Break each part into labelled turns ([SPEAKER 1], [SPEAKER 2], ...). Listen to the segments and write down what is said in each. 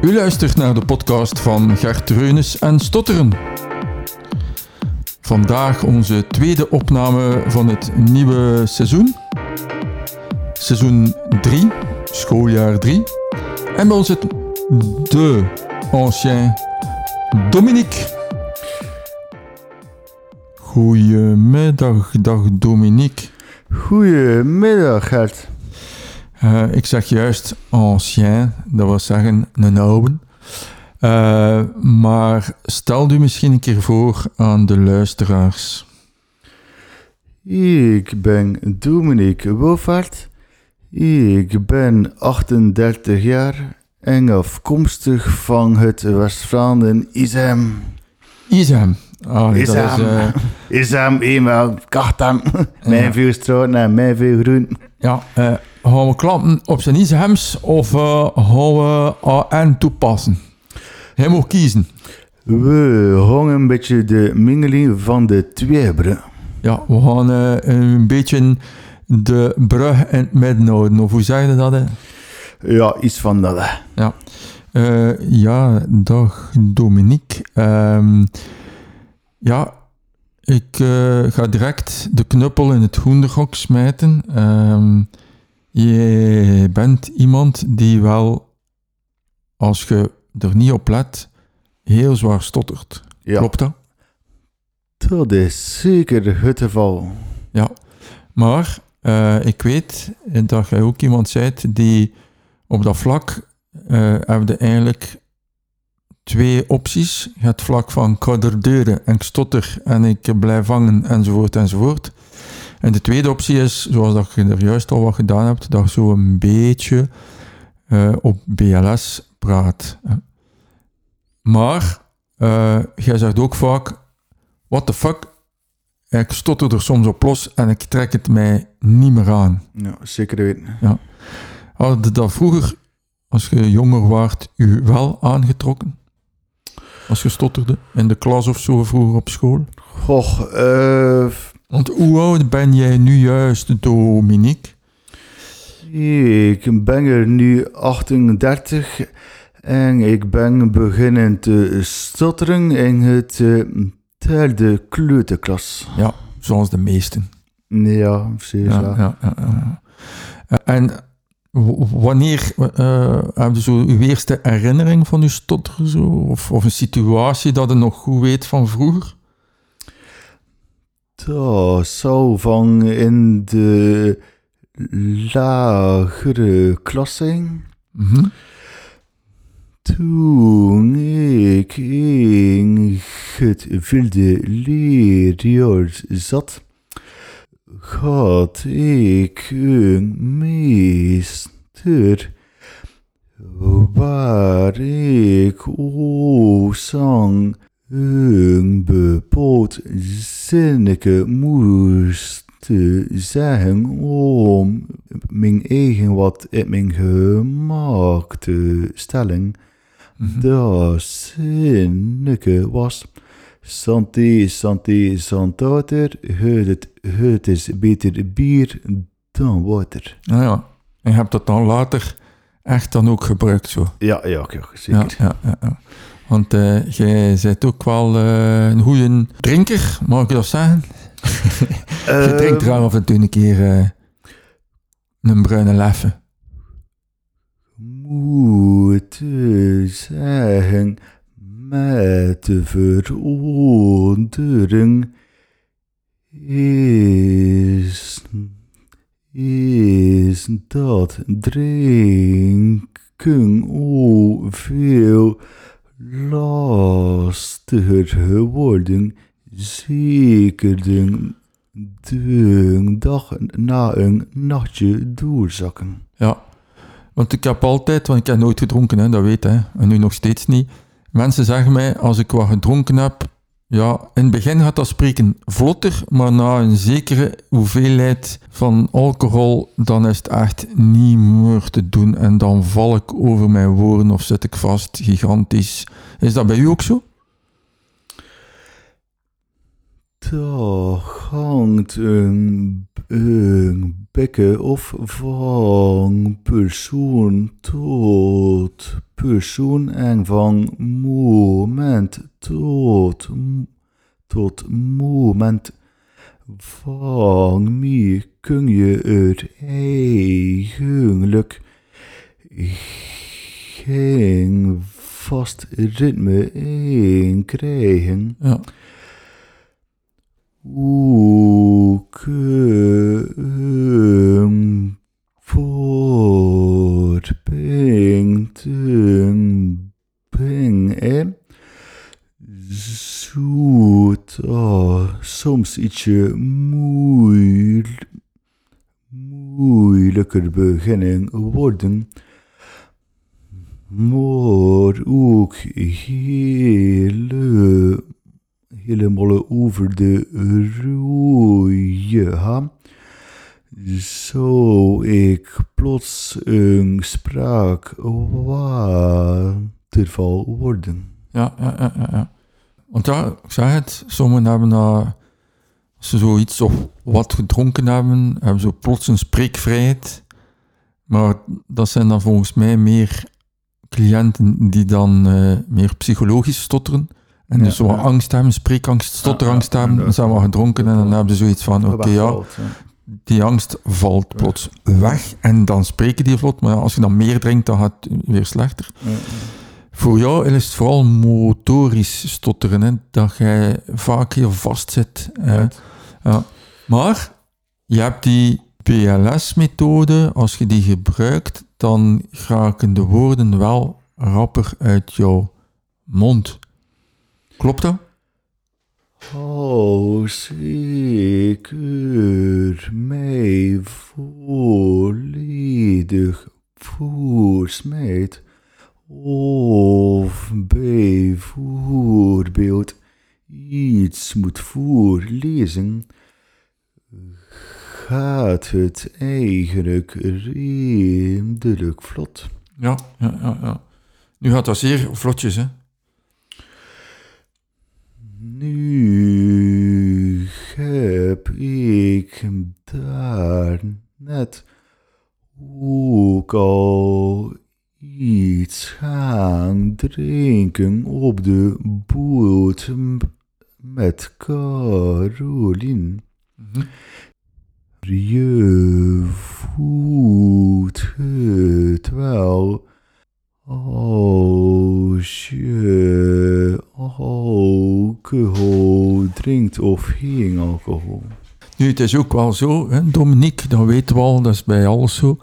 [SPEAKER 1] U luistert naar de podcast van Gert Reunis en Stotteren. Vandaag onze tweede opname van het nieuwe seizoen. Seizoen 3, schooljaar 3. En bij ons zit de ancien Dominique. Goedemiddag, dag Dominique.
[SPEAKER 2] Goedemiddag, Gert.
[SPEAKER 1] Uh, ik zeg juist ancien, dat wil zeggen een oude. Uh, maar stel u misschien een keer voor aan de luisteraars.
[SPEAKER 2] Ik ben Dominique Wolvaart. Ik ben 38 jaar en afkomstig van het West-Vlaanderen Isem.
[SPEAKER 1] Isem.
[SPEAKER 2] Oh, Isem. Dat is, uh... Isem, eenmaal, kachtem. Mijn veel stroot en mijn veel groen.
[SPEAKER 1] Ja, uh, gaan we klappen op zijn Isems of uh, gaan we AN toepassen? Hij mag kiezen.
[SPEAKER 2] We gaan een beetje de mengeling van de twee bruggen.
[SPEAKER 1] Ja, we gaan uh, een beetje de brug in het midden houden. Of hoe zeg je dat? Hè?
[SPEAKER 2] Ja, iets van dat. Hè.
[SPEAKER 1] Ja. Uh, ja, dag Dominique. Um, ja, ik uh, ga direct de knuppel in het hoenderhok smijten. Um, je bent iemand die wel, als je er niet op let, heel zwaar stottert.
[SPEAKER 2] Ja.
[SPEAKER 1] Klopt dat?
[SPEAKER 2] Dat is zeker het geval.
[SPEAKER 1] Ja, maar uh, ik weet dat jij ook iemand bent die op dat vlak uh, eigenlijk twee opties. Het vlak van ik ga er deuren en ik stotter en ik blijf hangen enzovoort enzovoort. En de tweede optie is, zoals dat je er juist al wat gedaan hebt, dat je zo een beetje uh, op BLS praat. Maar uh, jij zegt ook vaak, what the fuck, ik stotter er soms op los en ik trek het mij niet meer aan.
[SPEAKER 2] Ja, zeker weten.
[SPEAKER 1] Ja. Had dat vroeger, als je jonger waart, u wel aangetrokken? Als je stotterde in de klas of zo vroeger op school?
[SPEAKER 2] Goh, uh,
[SPEAKER 1] Want hoe oud ben jij nu juist, Dominique?
[SPEAKER 2] Ik ben er nu 38 en ik ben beginnen te stotteren in het uh, derde kleuterklas.
[SPEAKER 1] Ja, zoals de meesten.
[SPEAKER 2] Ja,
[SPEAKER 1] ja, ja, ja, ja. En wanneer uh, heb je zo uw eerste herinnering van uw stotter? Zo? Of, of een situatie dat je nog goed weet van vroeger?
[SPEAKER 2] Dat zou van in de lagere klas zijn.
[SPEAKER 1] Mm -hmm.
[SPEAKER 2] Toen ik in het wilde leerjaar zat, had ik een meester waar ik o zang een bepaald zinnetje moest zeggen om mijn eigen wat in mijn gemaakte stelling. Mm -hmm. Dat zinnetje was Santé, santé, zandwater. Het, het is beter bier dan water.
[SPEAKER 1] Nou ja, en je hebt dat dan later echt dan ook gebruikt zo?
[SPEAKER 2] Ja, ja, ja zeker.
[SPEAKER 1] Ja, ja, ja. Want uh, jij bent ook wel uh, een goede drinker, mag ik dat zeggen? Je drinkt er af en toe een keer uh, een bruine leffe.
[SPEAKER 2] Moet zeggen met de verondering is, is dat drinken o veel lastiger geworden. Zeker de, de dag na een nachtje doorzakken.
[SPEAKER 1] Ja, want ik heb altijd, want ik heb nooit gedronken, hè, dat weet hè, en nu nog steeds niet. Mensen zeggen mij, als ik wat gedronken heb, ja, in het begin gaat dat spreken vlotter, maar na een zekere hoeveelheid van alcohol, dan is het echt niet meer te doen. En dan val ik over mijn woorden of zit ik vast, gigantisch. Is dat bij u ook zo?
[SPEAKER 2] Daar hangt een, een bekken of van persoon tot persoon en van moment tot, tot moment. Van mij kun je het eigenlijk geen vast ritme in krijgen.
[SPEAKER 1] Ja.
[SPEAKER 2] Hoe kun voor ping ten ping en zoet ah, soms ietsje moeil, moeilijker beginnen worden. Maar ook hele, helemaal over de rode ha. Zou ik plots een spraakwaterval worden.
[SPEAKER 1] Ja, ja, ja, ja. Want ja, ik zeg het, sommigen hebben als ze zoiets of wat gedronken hebben, hebben ze plots een spreekvrijheid. Maar dat zijn dan volgens mij meer cliënten die dan eh, meer psychologisch stotteren. En dus zo angst hebben, spreekangst, stotterangst hebben. Dan zijn wat gedronken en dan hebben ze zoiets van, oké ja, die angst valt plots weg en dan spreken die vlot. Maar als je dan meer drinkt, dan gaat het weer slechter. Voor jou is het vooral motorisch stotteren, hè, dat jij vaak heel vast zit. hè. Ja. Maar je hebt die PLS-methode, als je die gebruikt, dan raken de woorden wel rapper uit jouw mond. Klopt dat?
[SPEAKER 2] Als ik er mij volledig voorsmijt, of bijvoorbeeld iets moet voorlezen, gaat het eigenlijk redelijk vlot.
[SPEAKER 1] Ja, ja, ja. ja. Nu gaat dat zeer vlotjes, hè?
[SPEAKER 2] Nu heb ik daar net ook al iets gaan drinken op de boot met Caroline.
[SPEAKER 1] Mhm.
[SPEAKER 2] Je voelt het wel als je alcohol drinkt of geen alcohol.
[SPEAKER 1] Nu, het is ook wel zo, hè, Dominique, dat weten we al, dat is bij alles zo.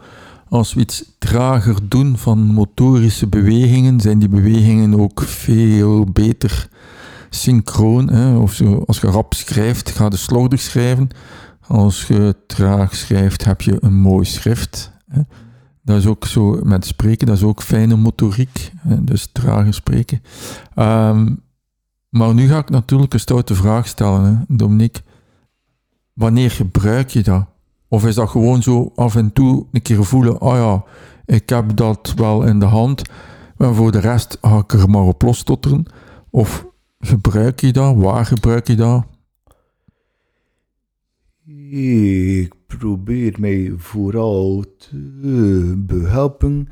[SPEAKER 1] Als we iets trager doen van motorische bewegingen, zijn die bewegingen ook veel beter synchroon. Hè? Of zo, als je rap schrijft, ga je slordig schrijven. Als je traag schrijft, heb je een mooi schrift. Dat is ook zo met spreken, dat is ook fijne motoriek, dus trager spreken. Ehm, maar nu ga ik natuurlijk een stoute vraag stellen, hè, Dominique. Wanneer gebruik je dat? Of is dat gewoon zo af en toe een keer voelen, oh ja, ik heb dat wel in de hand, maar voor de rest ga ik er maar op losstotteren? Of gebruik je dat? Waar gebruik je dat?
[SPEAKER 2] Ik probeer mij vooral te behelpen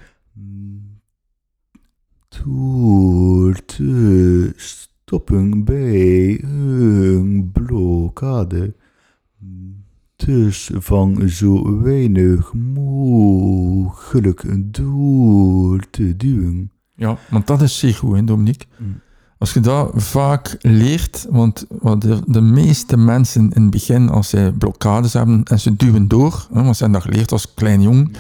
[SPEAKER 2] door te stoppen bij een blokkade. Dus van zo weinig mogelijk door te duwen.
[SPEAKER 1] Ja, want dat is zeer goed, hè, Dominique.
[SPEAKER 2] Mm.
[SPEAKER 1] Als je dat vaak leert, want wat de, de meeste mensen in het begin, als zij blokkades hebben en ze duwen door, hè, want ze hebben dat geleerd als klein jong,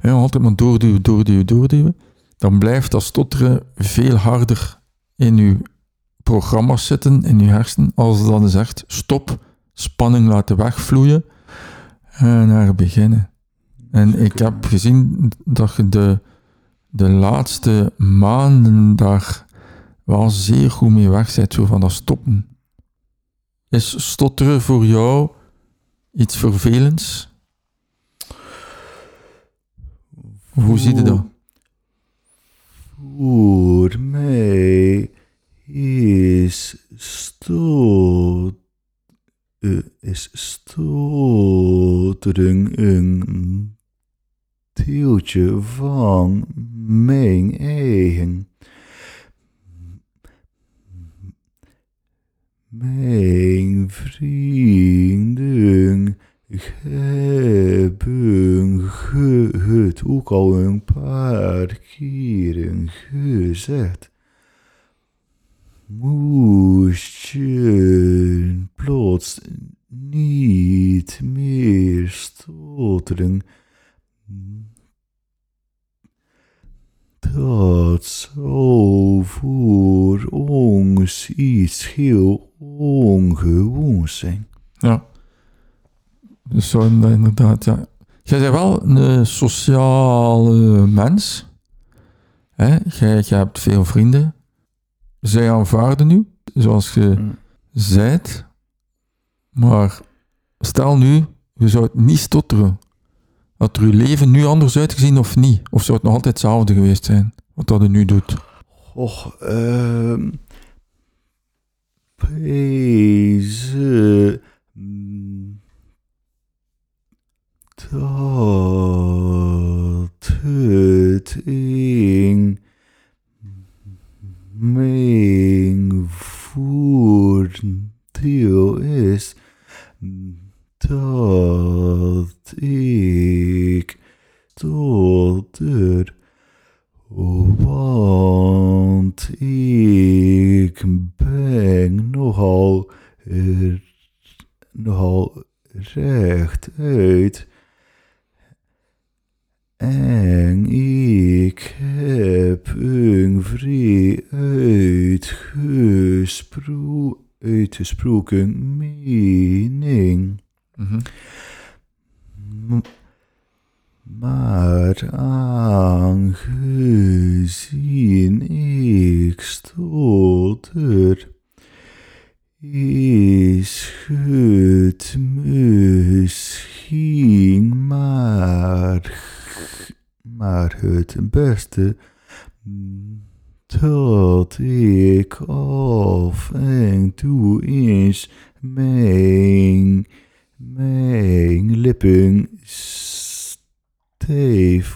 [SPEAKER 1] hè, altijd maar doorduwen, doorduwen, doorduwen, dan blijft dat stotteren veel harder in je programma's zitten, in je hersenen, als dan is echt stop, spanning laten wegvloeien en naar beginnen. En ik heb gezien dat je de, de laatste maanden daar wel zeer goed mee weg bent, zo van dat stoppen. Is stotteren voor jou iets vervelends? Hoe zie je dat?
[SPEAKER 2] Voor mij is stot, eh, is stotering een deeltje van mijn eigen. Mijn vrienden hebben het ook al een paar keren gezegd. Moest je plots niet meer stotteren, dat zou voor ons iets heel ongewoons zijn.
[SPEAKER 1] Ja. Dus zo inderdaad, ja. Jij bent wel een sociale mens. Hè? Jij, jij hebt veel vrienden. Zij aanvaarden nu, zoals je
[SPEAKER 2] Mm.
[SPEAKER 1] zijt. Maar stel nu, je zou het niet stotteren. Had er je leven nu anders uitgezien of niet? Of zou het nog altijd hetzelfde geweest zijn, wat dat je nu doet?
[SPEAKER 2] Och, ehm. Is ik tot er want ik ben nogal, eh, nogal rechtuit. En ik heb een vrij uitgespro uitgesproken mening.
[SPEAKER 1] Mhm.
[SPEAKER 2] M- Maar aangezien ik stotter, is het misschien maar, maar het beste dat ik af en toe eens mijn, mijn lippen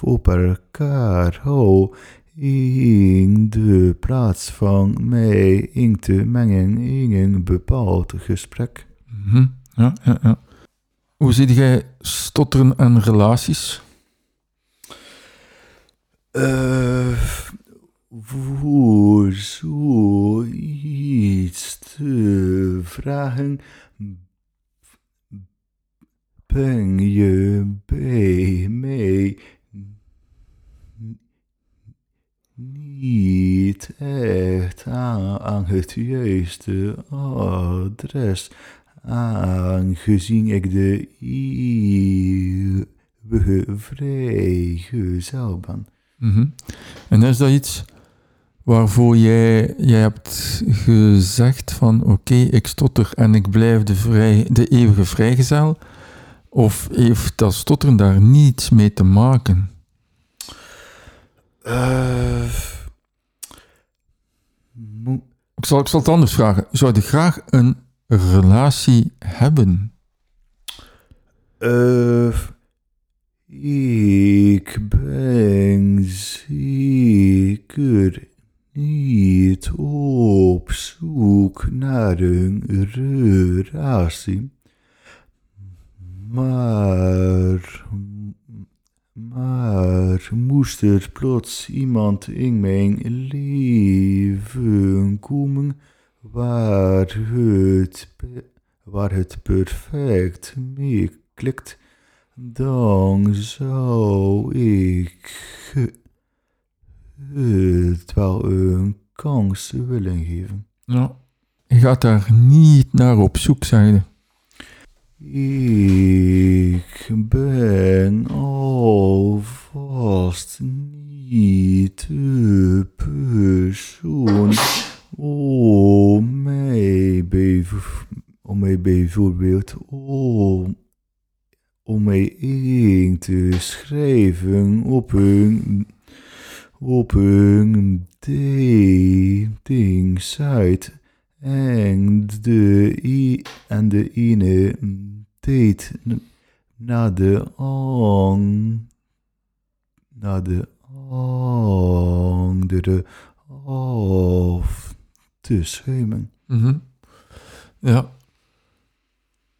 [SPEAKER 2] op elkaar hou in de plaats van mij in te mengen in een bepaald gesprek.
[SPEAKER 1] Mhm. Ja, ja, ja. Hoe zie jij stotteren en relaties?
[SPEAKER 2] Eh, voor zoiets te vragen, ben je bij mij niet echt aan, het juiste adres, aangezien ik de eeuwige vrijgezel ben.
[SPEAKER 1] Mhm. En is dat iets waarvoor jij, jij hebt gezegd van oké, ik stotter en ik blijf de, vrij, de eeuwige vrijgezel? Of heeft dat stotteren daar niets mee te maken?
[SPEAKER 2] Mo-
[SPEAKER 1] Ik zal, ik zal het anders vragen. Zou je graag een relatie hebben?
[SPEAKER 2] Eh, ik ben zeker niet op zoek naar een relatie. Maar, maar moest er plots iemand in mijn leven komen waar het, waar het perfect mee klikt, dan zou ik het wel een kans willen geven.
[SPEAKER 1] Ja. Je gaat daar niet naar op zoek, zei je.
[SPEAKER 2] Ik ben alvast niet de persoon om mij, om mij bijvoorbeeld om, om mij in te schrijven op een, op een dating site En de, i, en de ene tijd na de ang, na de andere af te schuimen.
[SPEAKER 1] Mhm. Ja.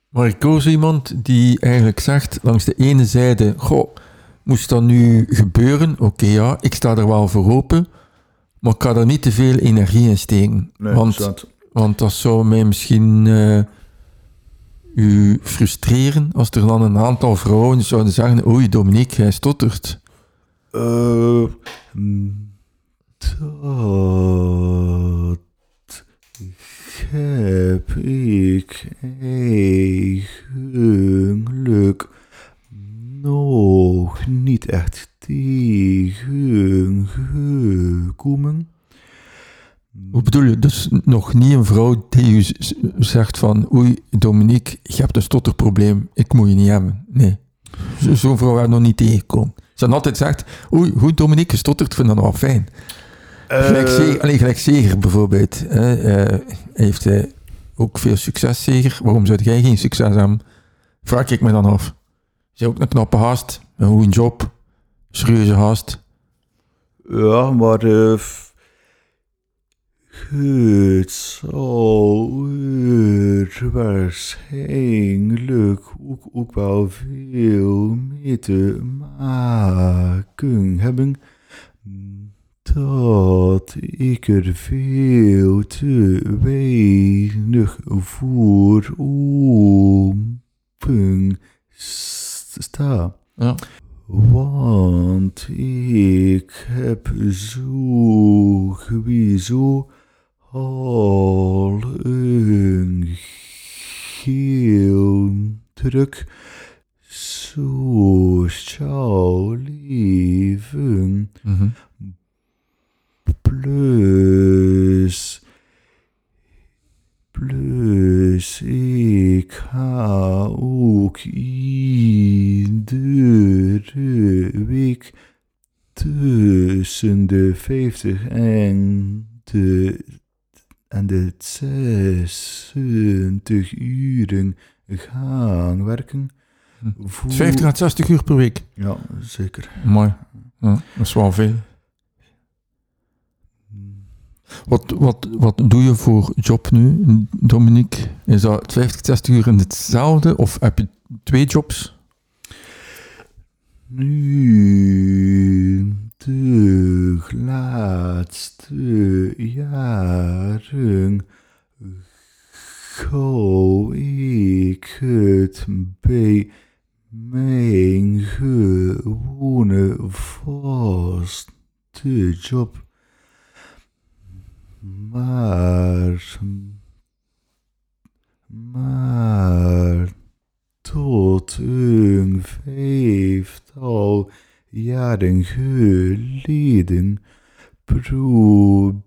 [SPEAKER 1] Maar ik koos iemand die eigenlijk zegt langs de ene zijde, goh, moest dat nu gebeuren? Oké, ja, ik sta er wel voor open, maar ik ga er niet te veel energie in steken. want,
[SPEAKER 2] dat,
[SPEAKER 1] want dat zou mij misschien eh, u frustreren als er dan een aantal vrouwen zouden zeggen, oei Dominique, jij stottert.
[SPEAKER 2] eh, dat heb ik eigenlijk nog niet echt tegengekomen.
[SPEAKER 1] Hoe bedoel je? Dus nog niet een vrouw die u zegt van oei Dominique, je hebt een stotterprobleem, ik moet je niet hebben. Nee. Zo- Zo'n vrouw we nog niet tegengekomen. Ze hebben altijd gezegd, oei, goed Dominique, stottert, ik vind dat wel fijn. Gelijk,
[SPEAKER 2] Eh,
[SPEAKER 1] Zeger, gelijk Zeger bijvoorbeeld. hè, eh, heeft hij ook veel succes, Zeger. Waarom zou jij geen succes hebben? Vraag ik me dan af. Zij ook een knappe haast, een goede job, serieuze haast.
[SPEAKER 2] Ja, maar eh, f- het zal er waarschijnlijk ook, ook wel veel mee te maken hebben dat ik er veel te weinig voor open sta.
[SPEAKER 1] Ja.
[SPEAKER 2] Want ik heb sowieso al een heel druk sociaal leven.
[SPEAKER 1] Mhm.
[SPEAKER 2] Plus, plus ik ga ook iedere week tussen de 50 en de, en de 60 uren gaan werken.
[SPEAKER 1] Hm.
[SPEAKER 2] Voor-
[SPEAKER 1] 50 à 60 uur per week.
[SPEAKER 2] Ja, zeker.
[SPEAKER 1] Mooi. Ja, dat is wel veel. Wat, wat, wat doe je voor job nu, Dominique? Is dat 50, 60 uur in hetzelfde of heb je twee jobs?
[SPEAKER 2] Nu, de laatste jaren gauw ik het bij mijn gewone vaste job. Maar, maar tot een vijftal jaren geleden probeerde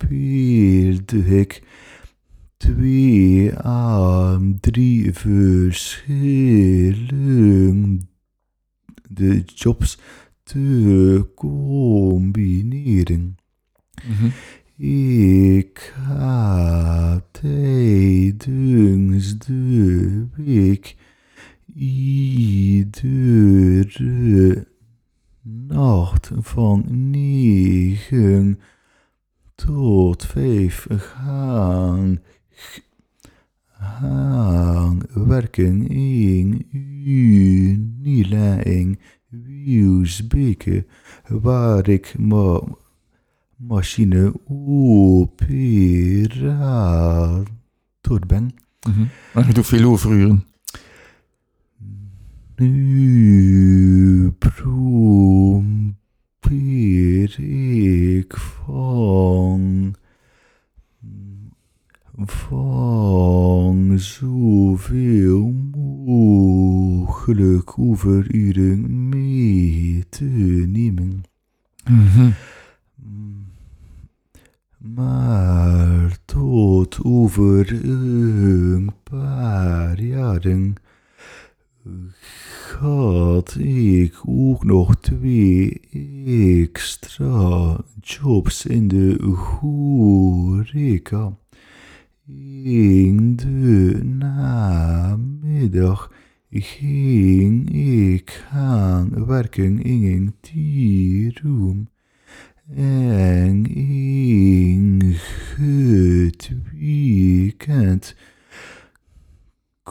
[SPEAKER 2] ik twee aan drie verschillende jobs te combineren. Ik ga tijdens de week iedere nacht van negen tot vijf gaan, gaan werken in Unilein Wielsbeke, waar ik ma machine operator ben.
[SPEAKER 1] Maar je doet veel overuren.
[SPEAKER 2] Nu probeer ik van, van zoveel mogelijk overuren mee te nemen. Maar tot over een paar jaren had ik ook nog twee extra jobs in de horeca. in de namiddag ging ik aan werken in een tieroom. En in het weekend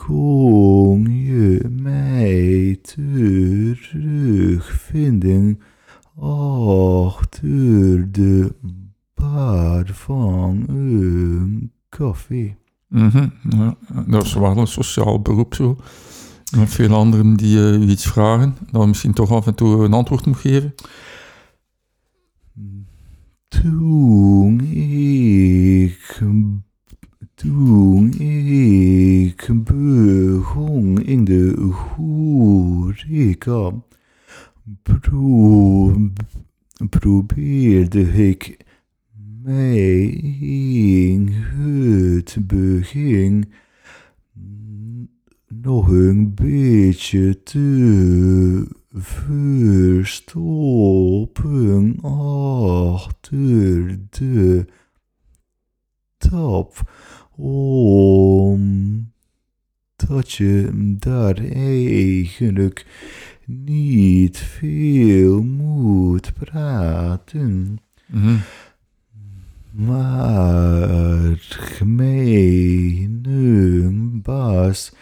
[SPEAKER 2] kon je mij terugvinden achter de bar van een café.
[SPEAKER 1] Mhm, ja, dat is wel een sociaal beroep zo. Met veel anderen die je iets vragen, dan misschien toch af en toe een antwoord moet geven.
[SPEAKER 2] Toen ik, toen ik begon in de horeca, pro, probeerde ik mij in het begin nog een beetje te verstoppen achter de tap, omdat je daar eigenlijk niet veel moet praten.
[SPEAKER 1] Mhm.
[SPEAKER 2] Maar mijn baas,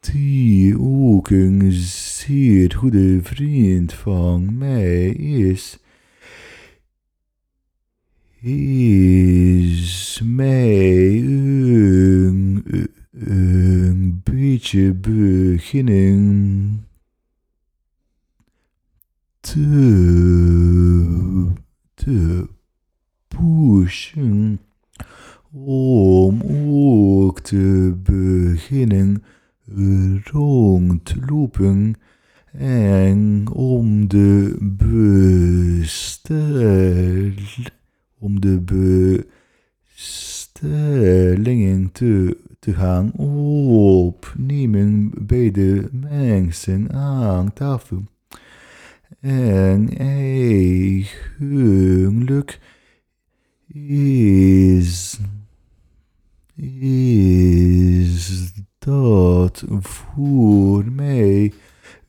[SPEAKER 2] die ook een zeer goede vriend van mij is, is mij een, een beetje beginnen te, te pushen om ook te beginnen rondlopen en om de bestel om de bestellingen te, te gaan opnemen bij de mensen aan tafel. En eigenlijk is, is dat voor mij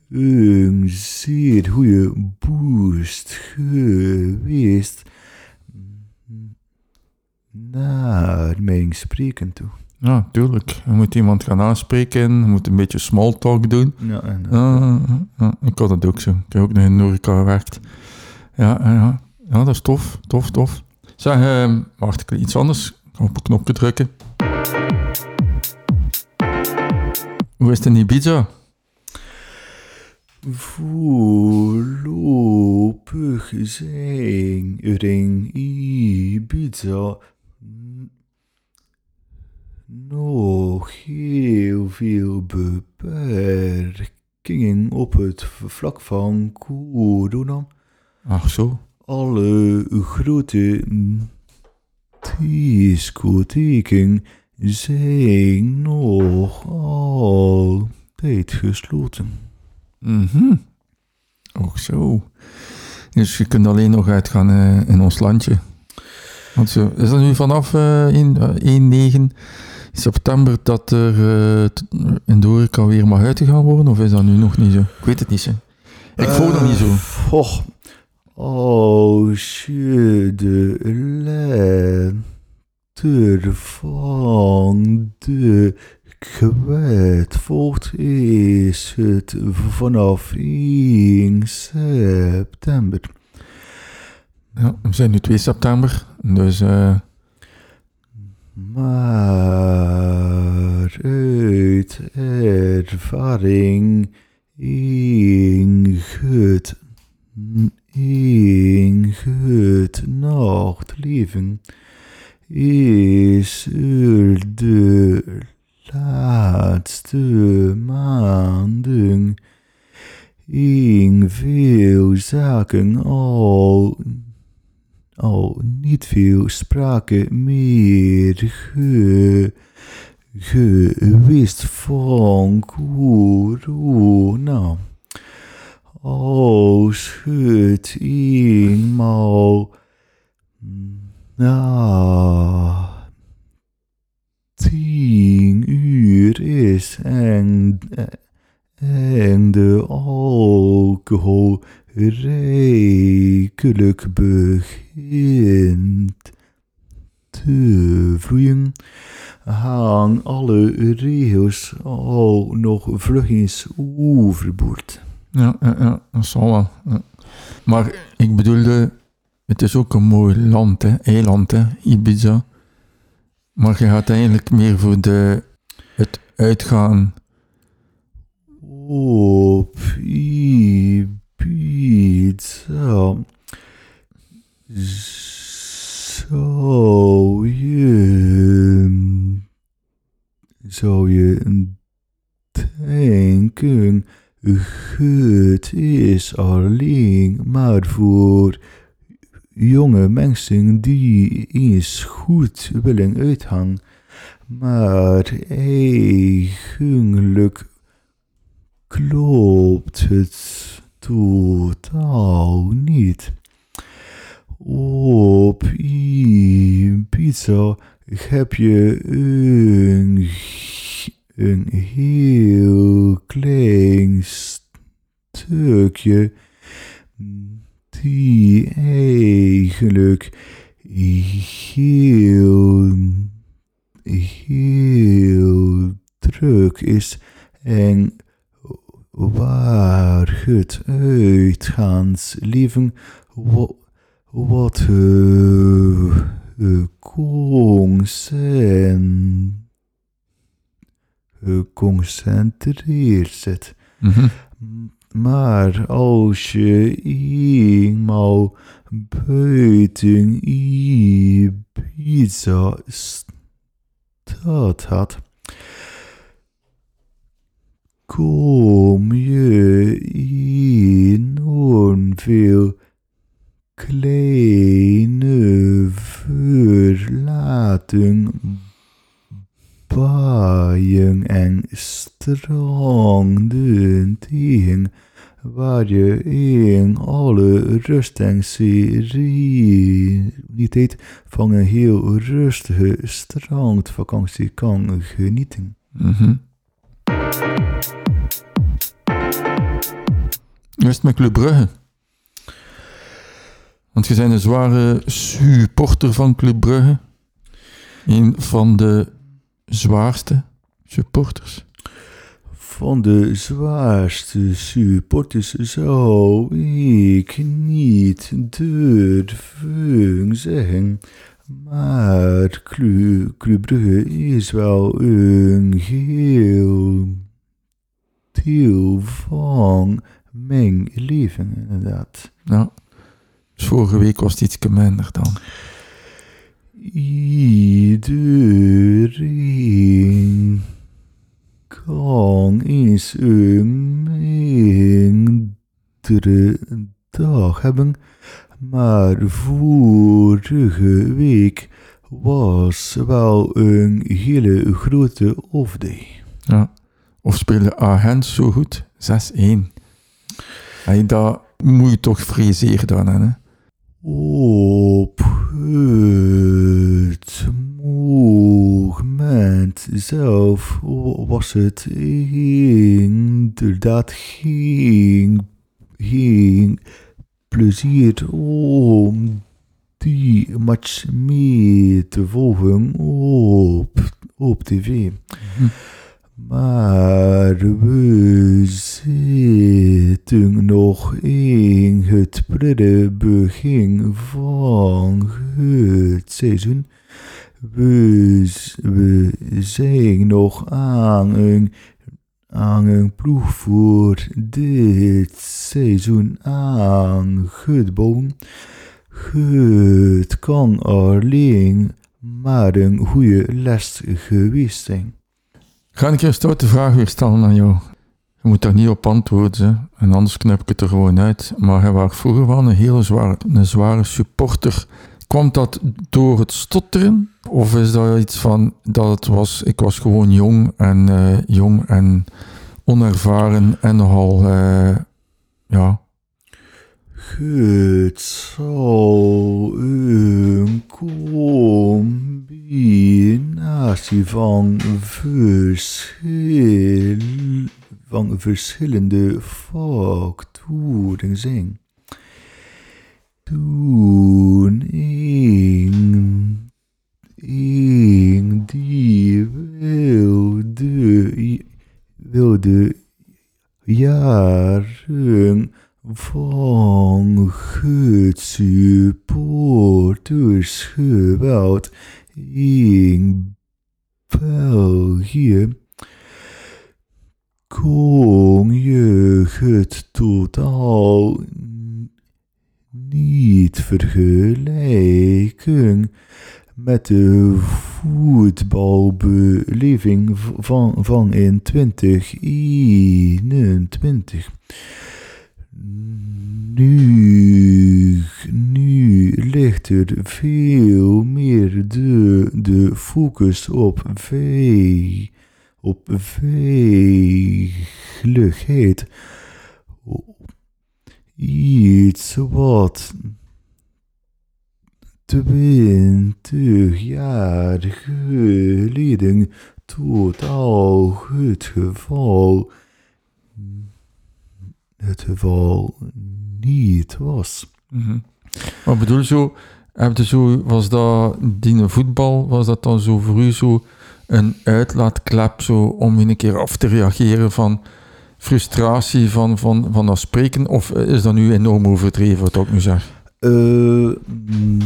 [SPEAKER 2] een zeer goede boost geweest naar mijn spreken toe.
[SPEAKER 1] Ja, tuurlijk. Je moet iemand gaan aanspreken, je moet een beetje small talk doen.
[SPEAKER 2] Ja, en,
[SPEAKER 1] ja, ik had dat ook zo. Ik heb ook nog in Norica gewerkt. Ja, ja, ja. dat is tof, tof, tof. Zeg, eh, wacht, ik iets anders. Ik ga op een knopje drukken. Hoe is het in Ibiza?
[SPEAKER 2] Voorlopig zijn er in Ibiza nog heel veel beperkingen op het vlak van corona.
[SPEAKER 1] Ach zo.
[SPEAKER 2] Alle grote discotheken zijn nog altijd gesloten.
[SPEAKER 1] Mhm. Ook zo. Dus je kunt alleen nog uitgaan eh, in ons landje. Want zo, is dat nu vanaf 1, eh, 1, 9 september dat er eh, t- in de horeca weer mag uitgegaan worden? Of is dat nu nog niet zo? Ik weet het niet zo. Ik voel dat niet zo.
[SPEAKER 2] Eh, Och, als je de letter van de kwet volgt, is het vanaf 1 september.
[SPEAKER 1] Ja, we zijn nu 2 september. Dus eh,
[SPEAKER 2] Maar uit ervaring in het, in het nachtleven is er de laatste maanden in veel zaken al al niet veel sprake meer ge, geweest van corona. Als het eenmaal na één uur is en, en de alcohol rijkelijk begint te vloeien, gaan alle regels al nog vlugjes overboord.
[SPEAKER 1] Ja, ja, ja, dat zal wel. ja. Maar ik bedoelde, het is ook een mooi land, hè, eiland, hè, Ibiza. Maar je gaat eigenlijk meer voor de, het uitgaan.
[SPEAKER 2] Op Ibiza zou je, zou je denken, het is alleen maar voor jonge mensen die eens goed willen uitgaan. Maar eigenlijk klopt het totaal niet. Op Ibiza heb je een, een heel klein stukje die eigenlijk heel, heel druk is en waar het uitgaansleven wa- wat uh, uh, concen- geconcentreerd zit.
[SPEAKER 1] Mhm.
[SPEAKER 2] Maar als je eenmaal buiten Ibiza stad had, kom je enorm veel kleine verlaten baaien en stranden tegen, waar je in alle rust en sereniteit van een heel rustige strandvakantie kan genieten.
[SPEAKER 1] Mhm. Hoe met Club Brugge? Want je bent een zware supporter van Club Brugge. Een van de zwaarste supporters.
[SPEAKER 2] Van de zwaarste supporters zou ik niet durven zeggen. Maar Club, Club Brugge is wel een heel deel van mijn leven, inderdaad.
[SPEAKER 1] Ja. Dus vorige week was het iets minder dan.
[SPEAKER 2] Iedereen kan eens een mindere dag hebben, maar vorige week was wel een hele grote off-day.
[SPEAKER 1] Ja. Of spelen Agent zo goed? 6-1. Hey, dat moet je toch vrezen dan, hè?
[SPEAKER 2] Op het moment zelf was het inderdaad geen, geen plezier om die match mee te volgen op, op tv. Maar we zitten nog in het prille begin van het seizoen. We, we zijn nog aan een, aan een ploeg voor dit seizoen aangebouwd. Het kan alleen maar een goede les geweest zijn.
[SPEAKER 1] Ga ik een stoute vraag weer stellen aan jou. Je moet daar niet op antwoorden, en anders knip ik het er gewoon uit. Maar hij was vroeger wel een hele zware, een zware supporter. Kwam dat door het stotteren? Of is dat iets van dat het was, ik was gewoon jong en, eh, jong en onervaren en nogal, eh, ja,
[SPEAKER 2] Het zal een combinatie van, verschil, van verschillende factoren zijn. Toen een, een die wilde, wilde jaren van het supporters geweld in België kon je het totaal niet vergelijken met de voetbalbeleving van, van in 2021. Nu, nu ligt er veel meer de, de focus op, ve, op veiligheid. Iets wat twintig jaar geleden totaal het geval, het geval niet was.
[SPEAKER 1] Mhm. Wat bedoel je zo? Heb je zo, was dat die voetbal, was dat dan zo voor u zo een uitlaatklep zo om een keer af te reageren van frustratie van, van, van dat spreken? Of is dat nu enorm overdreven wat ik nu zeg?
[SPEAKER 2] Eh, mm,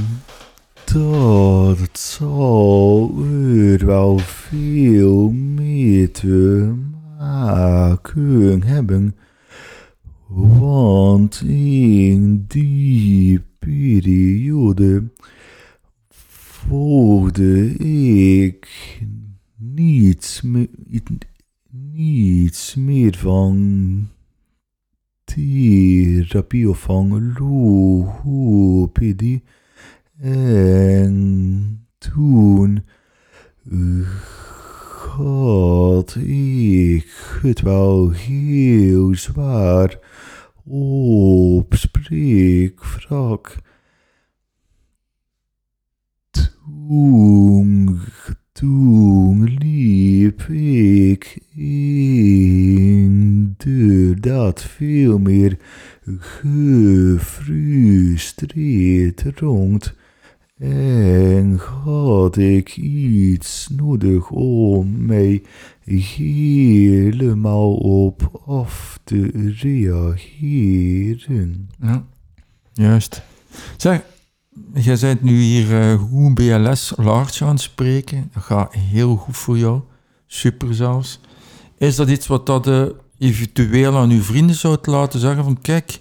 [SPEAKER 2] dat zal er wel veel mee te maken hebben. Want in die periode volgde ik niets meer, niets meer van therapie of van logopedie. En toen had ik het wel heel zwaar op spreekvlak. Toen, toen liep ik inderdaad veel meer gefrustreerd rond. En had ik iets nodig om mij helemaal op af te reageren.
[SPEAKER 1] Ja, juist. Zeg, jij bent nu hier eh, goed BLS large aan het spreken. Dat gaat heel goed voor jou. Super zelfs. Is dat iets wat dat eh, eventueel aan uw vrienden zou laten zeggen van kijk,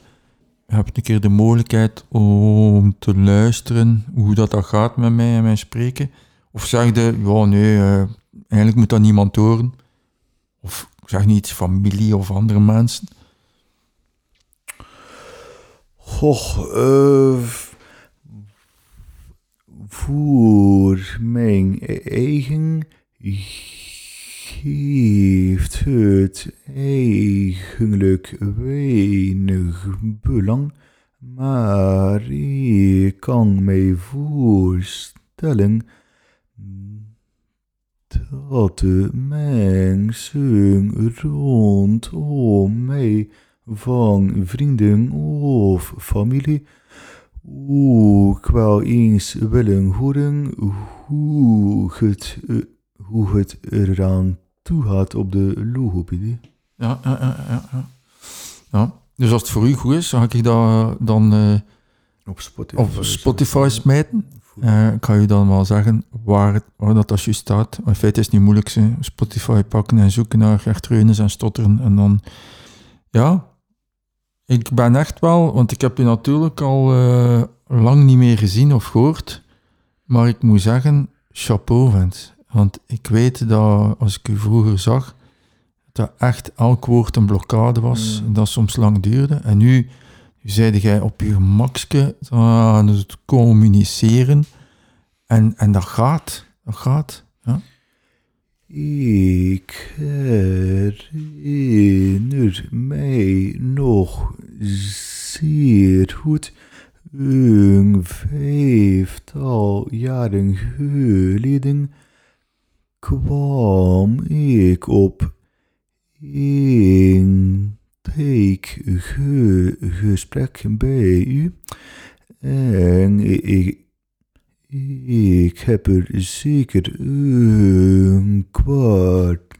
[SPEAKER 1] je hebt een keer de mogelijkheid om te luisteren hoe dat, dat gaat met mij en mijn spreken? Of zeg je, ja nee, eh, eigenlijk moet dat niemand horen? Of zeg niet familie of andere mensen?
[SPEAKER 2] Goh, eh, voor mijn eigen geeft het eigenlijk weinig belang, maar ik kan mij voorstellen dat de mensen rondom mij van vrienden of familie ook wel eens willen horen hoe het, hoe het eraan toe gaat op de logopedie.
[SPEAKER 1] Ja, ja, ja, ja. Dus als het voor u goed is, dan ga ik dat dan eh,
[SPEAKER 2] Op Spotify.
[SPEAKER 1] op Spotify smijten. Eh, ik ga je dan wel zeggen waar, het, waar dat, dat juist staat. In feite is het niet moeilijk. Ze. Spotify pakken en zoeken naar echt reunen en stotteren. En dan, ja, ik ben echt wel, want ik heb je natuurlijk al eh, lang niet meer gezien of gehoord. Maar ik moet zeggen, chapeau, vent. Want ik weet dat als ik u vroeger zag, dat echt elk woord een blokkade was.
[SPEAKER 2] Mm.
[SPEAKER 1] Dat soms lang duurde. En nu, nu zeide jij op je gemakske aan het communiceren. En, en dat gaat. Dat gaat. Ja.
[SPEAKER 2] Ik herinner mij nog zeer goed een vijftal jaren geleden kwam ik op een gesprek bij u. En ik, ik heb er zeker een kwartier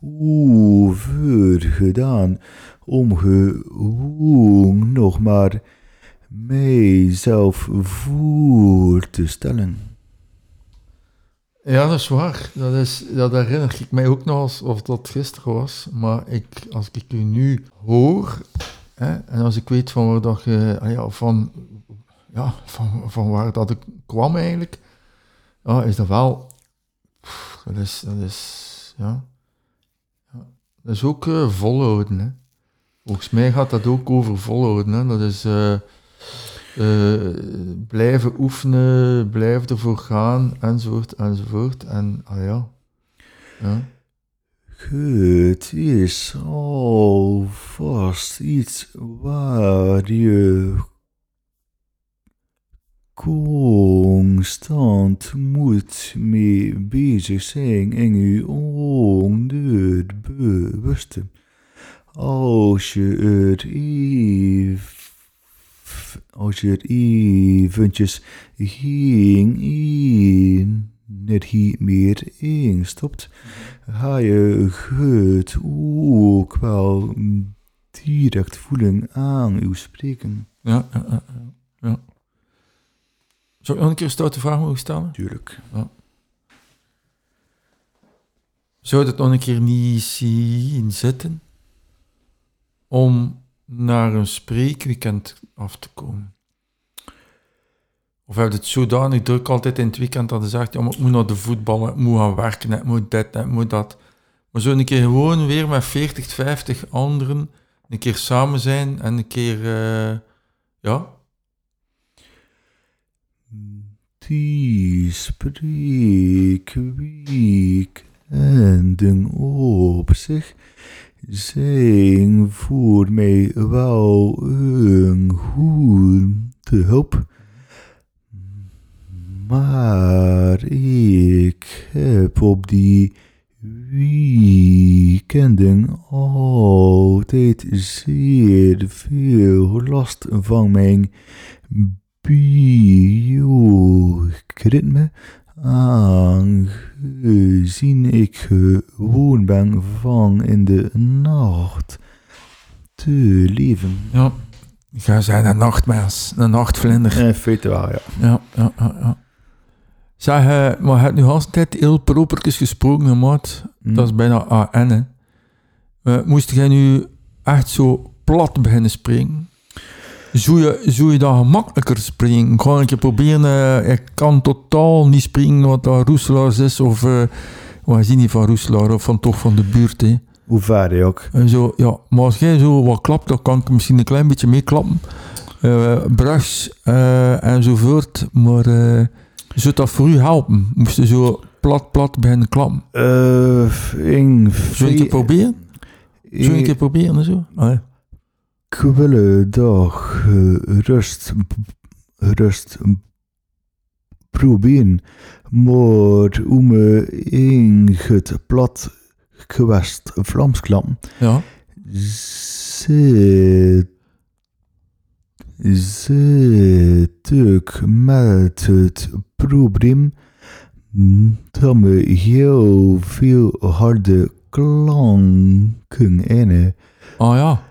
[SPEAKER 2] over gedaan om gewoon nog maar mijzelf voor te stellen.
[SPEAKER 1] Ja, dat is waar. Dat, is, dat herinner ik mij ook nog als of dat gisteren was. Maar ik, als ik u nu hoor, hè, en als ik weet van waar dat je, ah ja, van, ja, van, van waar dat ik kwam eigenlijk, ja, is dat wel, dat is, dat is, ja, ja dat is ook uh, volhouden. Hè. Volgens mij gaat dat ook over volhouden. Dat is uh, uh, blijven oefenen, blijven ervoor gaan, enzovoort, enzovoort. En, ah ja. ja.
[SPEAKER 2] Het is alvast iets waar je constant moet mee bezig zijn in je onderbewuste. Als je er even, als je er eventjes geen energie meer in stopt, ga je het ook wel direct voelen aan uw spreken.
[SPEAKER 1] Ja, ja, ja. ja. Zou ik nog een keer een stoute vraag mogen stellen?
[SPEAKER 2] Tuurlijk.
[SPEAKER 1] Ja. Zou het nog een keer niet zien zitten om naar een spreekweekend af te komen? Of heb je het zodanig druk altijd in het weekend dat je zegt, ik moet naar de voetbal, ik moet gaan werken, ik moet dit, ik moet dat. Maar zo een keer gewoon weer met 40, 50 anderen een keer samen zijn en een keer, uh, ja,
[SPEAKER 2] die spreekweekenden op zich zijn voor mij wel een goede hulp. Maar ik heb op die weekenden altijd zeer veel last van mijn bioritme, aangezien ik gewoon ben van in de nacht te leven.
[SPEAKER 1] Ja, ga zijn een nachtmens, een nachtvlinder.
[SPEAKER 2] In feite wel, ja.
[SPEAKER 1] Ja, ja, ja. ja. Zeg, uh, maar je hebt nu al tijd heel propertjes gesproken, maat.
[SPEAKER 2] Mm.
[SPEAKER 1] Dat is bijna AN, hè. Uh, moest jij nu echt zo plat beginnen springen? Zou je, zou je dat gemakkelijker springen? Ik ga een keer proberen. Uh, ik kan totaal niet springen wat dat Roeselaars is. Of, uh, wat is niet van Roeselaar, of van toch van de buurt. Hè.
[SPEAKER 2] Hoe ver je ook?
[SPEAKER 1] En zo, ja. Maar als jij zo wat klapt, dan kan ik misschien een klein beetje meeklappen. Uh, brugs uh, enzovoort. Maar uh, zou dat voor u helpen? Moest je zo plat, plat beginnen klappen?
[SPEAKER 2] Uh, in
[SPEAKER 1] Zou je een keer proberen? Zou je een keer proberen en zo? Allee.
[SPEAKER 2] Ik wil dag rust, rust proberen, maar om in het plat gewest Vlaams klam
[SPEAKER 1] Ja.
[SPEAKER 2] zit, zit ik met het probleem dat me heel veel harde klanken in
[SPEAKER 1] Ah ja.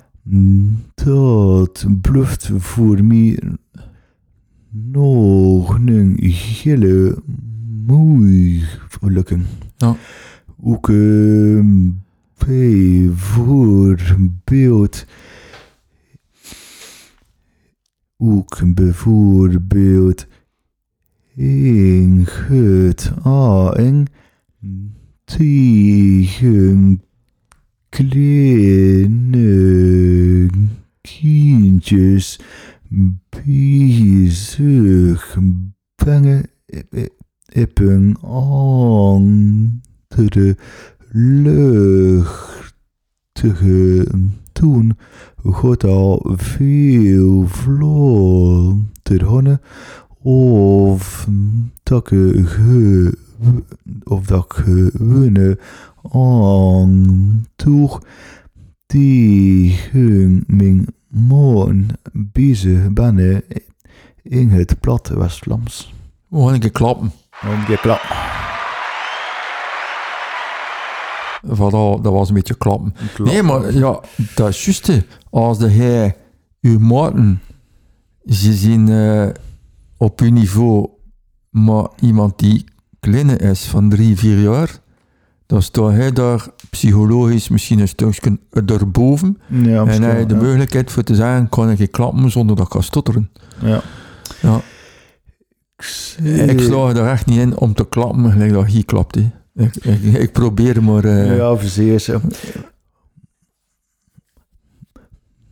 [SPEAKER 2] Dat bluft voor mij nog een hele moeilijke.
[SPEAKER 1] Ja.
[SPEAKER 2] Ook uh, bijvoorbeeld ook bijvoorbeeld in het tegen kleine kindjes bezig brengen op een andere luchtige toon gaat al veel vlotter gaan Of ge, of dat gewone die hun mijn moon bezig ben in het platte West-Vlaams.
[SPEAKER 1] We gaan een keer klappen.
[SPEAKER 2] Om je klap.
[SPEAKER 1] Voilà, dat was een beetje klappen. Nee, maar ja, dat is juist. Als de hij, uw maten, ze zien eh, op uw niveau, maar iemand die kleiner is van drie, vier jaar, dan staat hij daar psychologisch misschien een stukje erboven.
[SPEAKER 2] Ja,
[SPEAKER 1] en hij de
[SPEAKER 2] ja.
[SPEAKER 1] mogelijkheid voor te zeggen, kan ik klappen zonder dat ik ga stotteren.
[SPEAKER 2] Ja.
[SPEAKER 1] Ja. Ik sla er echt niet in om te klappen, gelijk dat hij klapt. ik, ik probeer maar... eh,
[SPEAKER 2] Ja, verzeer ze.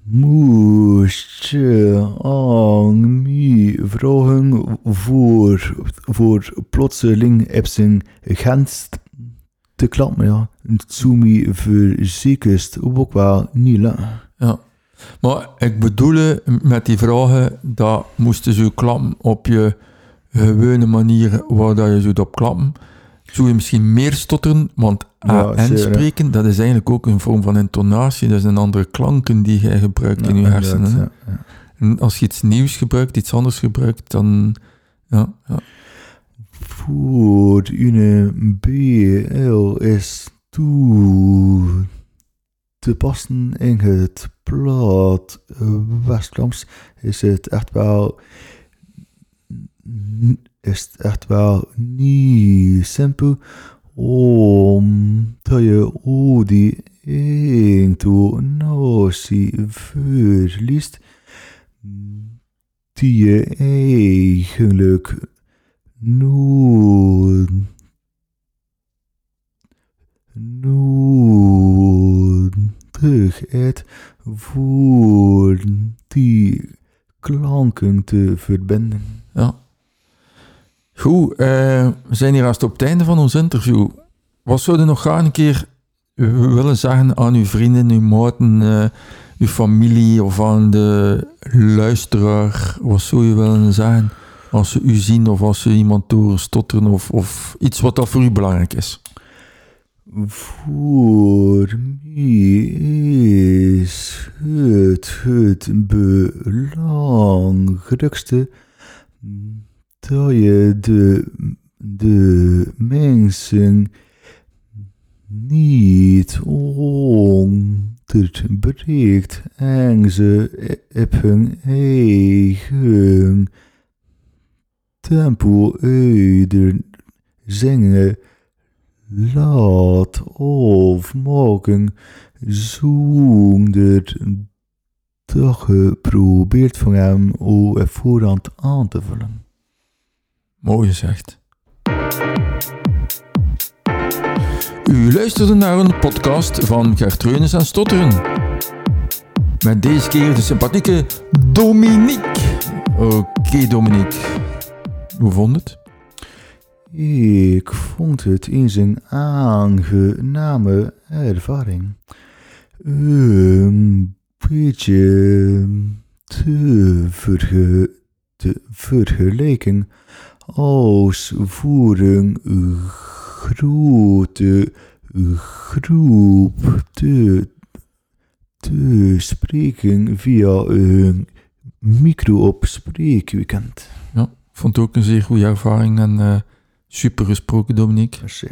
[SPEAKER 2] Moest je aan mij vragen voor, voor plotseling op zijn grens te klappen, ja. Mij verzekerd ook wel niet lukken.
[SPEAKER 1] Ja. Maar ik bedoel met die vragen, dat moesten ze klappen op je gewone manier waar dat je zo op klappen. Zou je misschien meer stotteren, want
[SPEAKER 2] Ja,
[SPEAKER 1] A en
[SPEAKER 2] zeker, hè.
[SPEAKER 1] spreken, dat is eigenlijk ook een vorm van intonatie. Dat een andere klanken die jij gebruikt in je hersenen.
[SPEAKER 2] ja, ja.
[SPEAKER 1] En als je iets nieuws gebruikt, iets anders gebruikt, dan... Ja, ja.
[SPEAKER 2] Voor BL is toe te passen in het plat West-Vlaams is het echt wel is het echt wel niet simpel omdat je ook die intonatie verliest die je eigenlijk nood, nodigheid voor die klanken te verbinden.
[SPEAKER 1] ja. Goed, eh, we zijn hier haast op het einde van ons interview. Wat zou je nog graag een keer willen zeggen aan uw vrienden, uw maten, eh, uw familie of aan de luisteraar? Wat zou je willen zeggen als ze u zien of als ze iemand horen stotteren of, of iets wat dat voor u belangrijk is?
[SPEAKER 2] Voor mij is het het belangrijkste dat je de, de mensen niet onderbreekt en ze hun eigen tempo uit zingen laat of maken zonder dat je probeert van hem op voorhand aan te vullen.
[SPEAKER 1] Mooi gezegd. U luisterde naar een podcast van Gertreunis en Stotteren. Met deze keer de sympathieke Dominique. Oké, Dominique. Hoe vond het?
[SPEAKER 2] Ik vond het in zijn aangename ervaring een beetje te, te vergelijken een grote groep te, te spreken via een micro op spreekweekend.
[SPEAKER 1] Ja, ik vond het ook een zeer goede ervaring en eh, super gesproken, Dominique.
[SPEAKER 2] Merci.